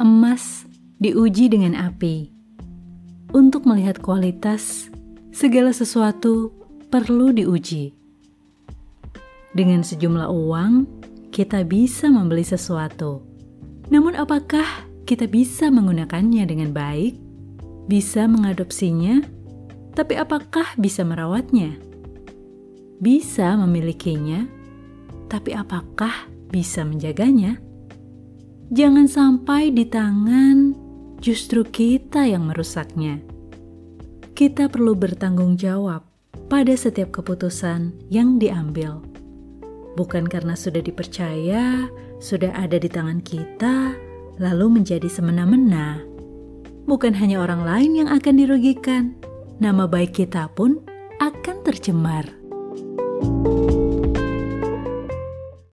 Emas diuji dengan api. Untuk melihat kualitas, segala sesuatu perlu diuji. Dengan sejumlah uang, kita bisa membeli sesuatu. Namun apakah kita bisa menggunakannya dengan baik? Bisa mengadopsinya? Tapi apakah bisa merawatnya? Bisa memilikinya, tapi apakah bisa menjaganya? Jangan sampai di tangan justru kita yang merusaknya. Kita perlu bertanggung jawab pada setiap keputusan yang diambil. Bukan karena sudah dipercaya, sudah ada di tangan kita, lalu menjadi semena-mena. Bukan hanya orang lain yang akan dirugikan, nama baik kita pun akan tercemar. thank you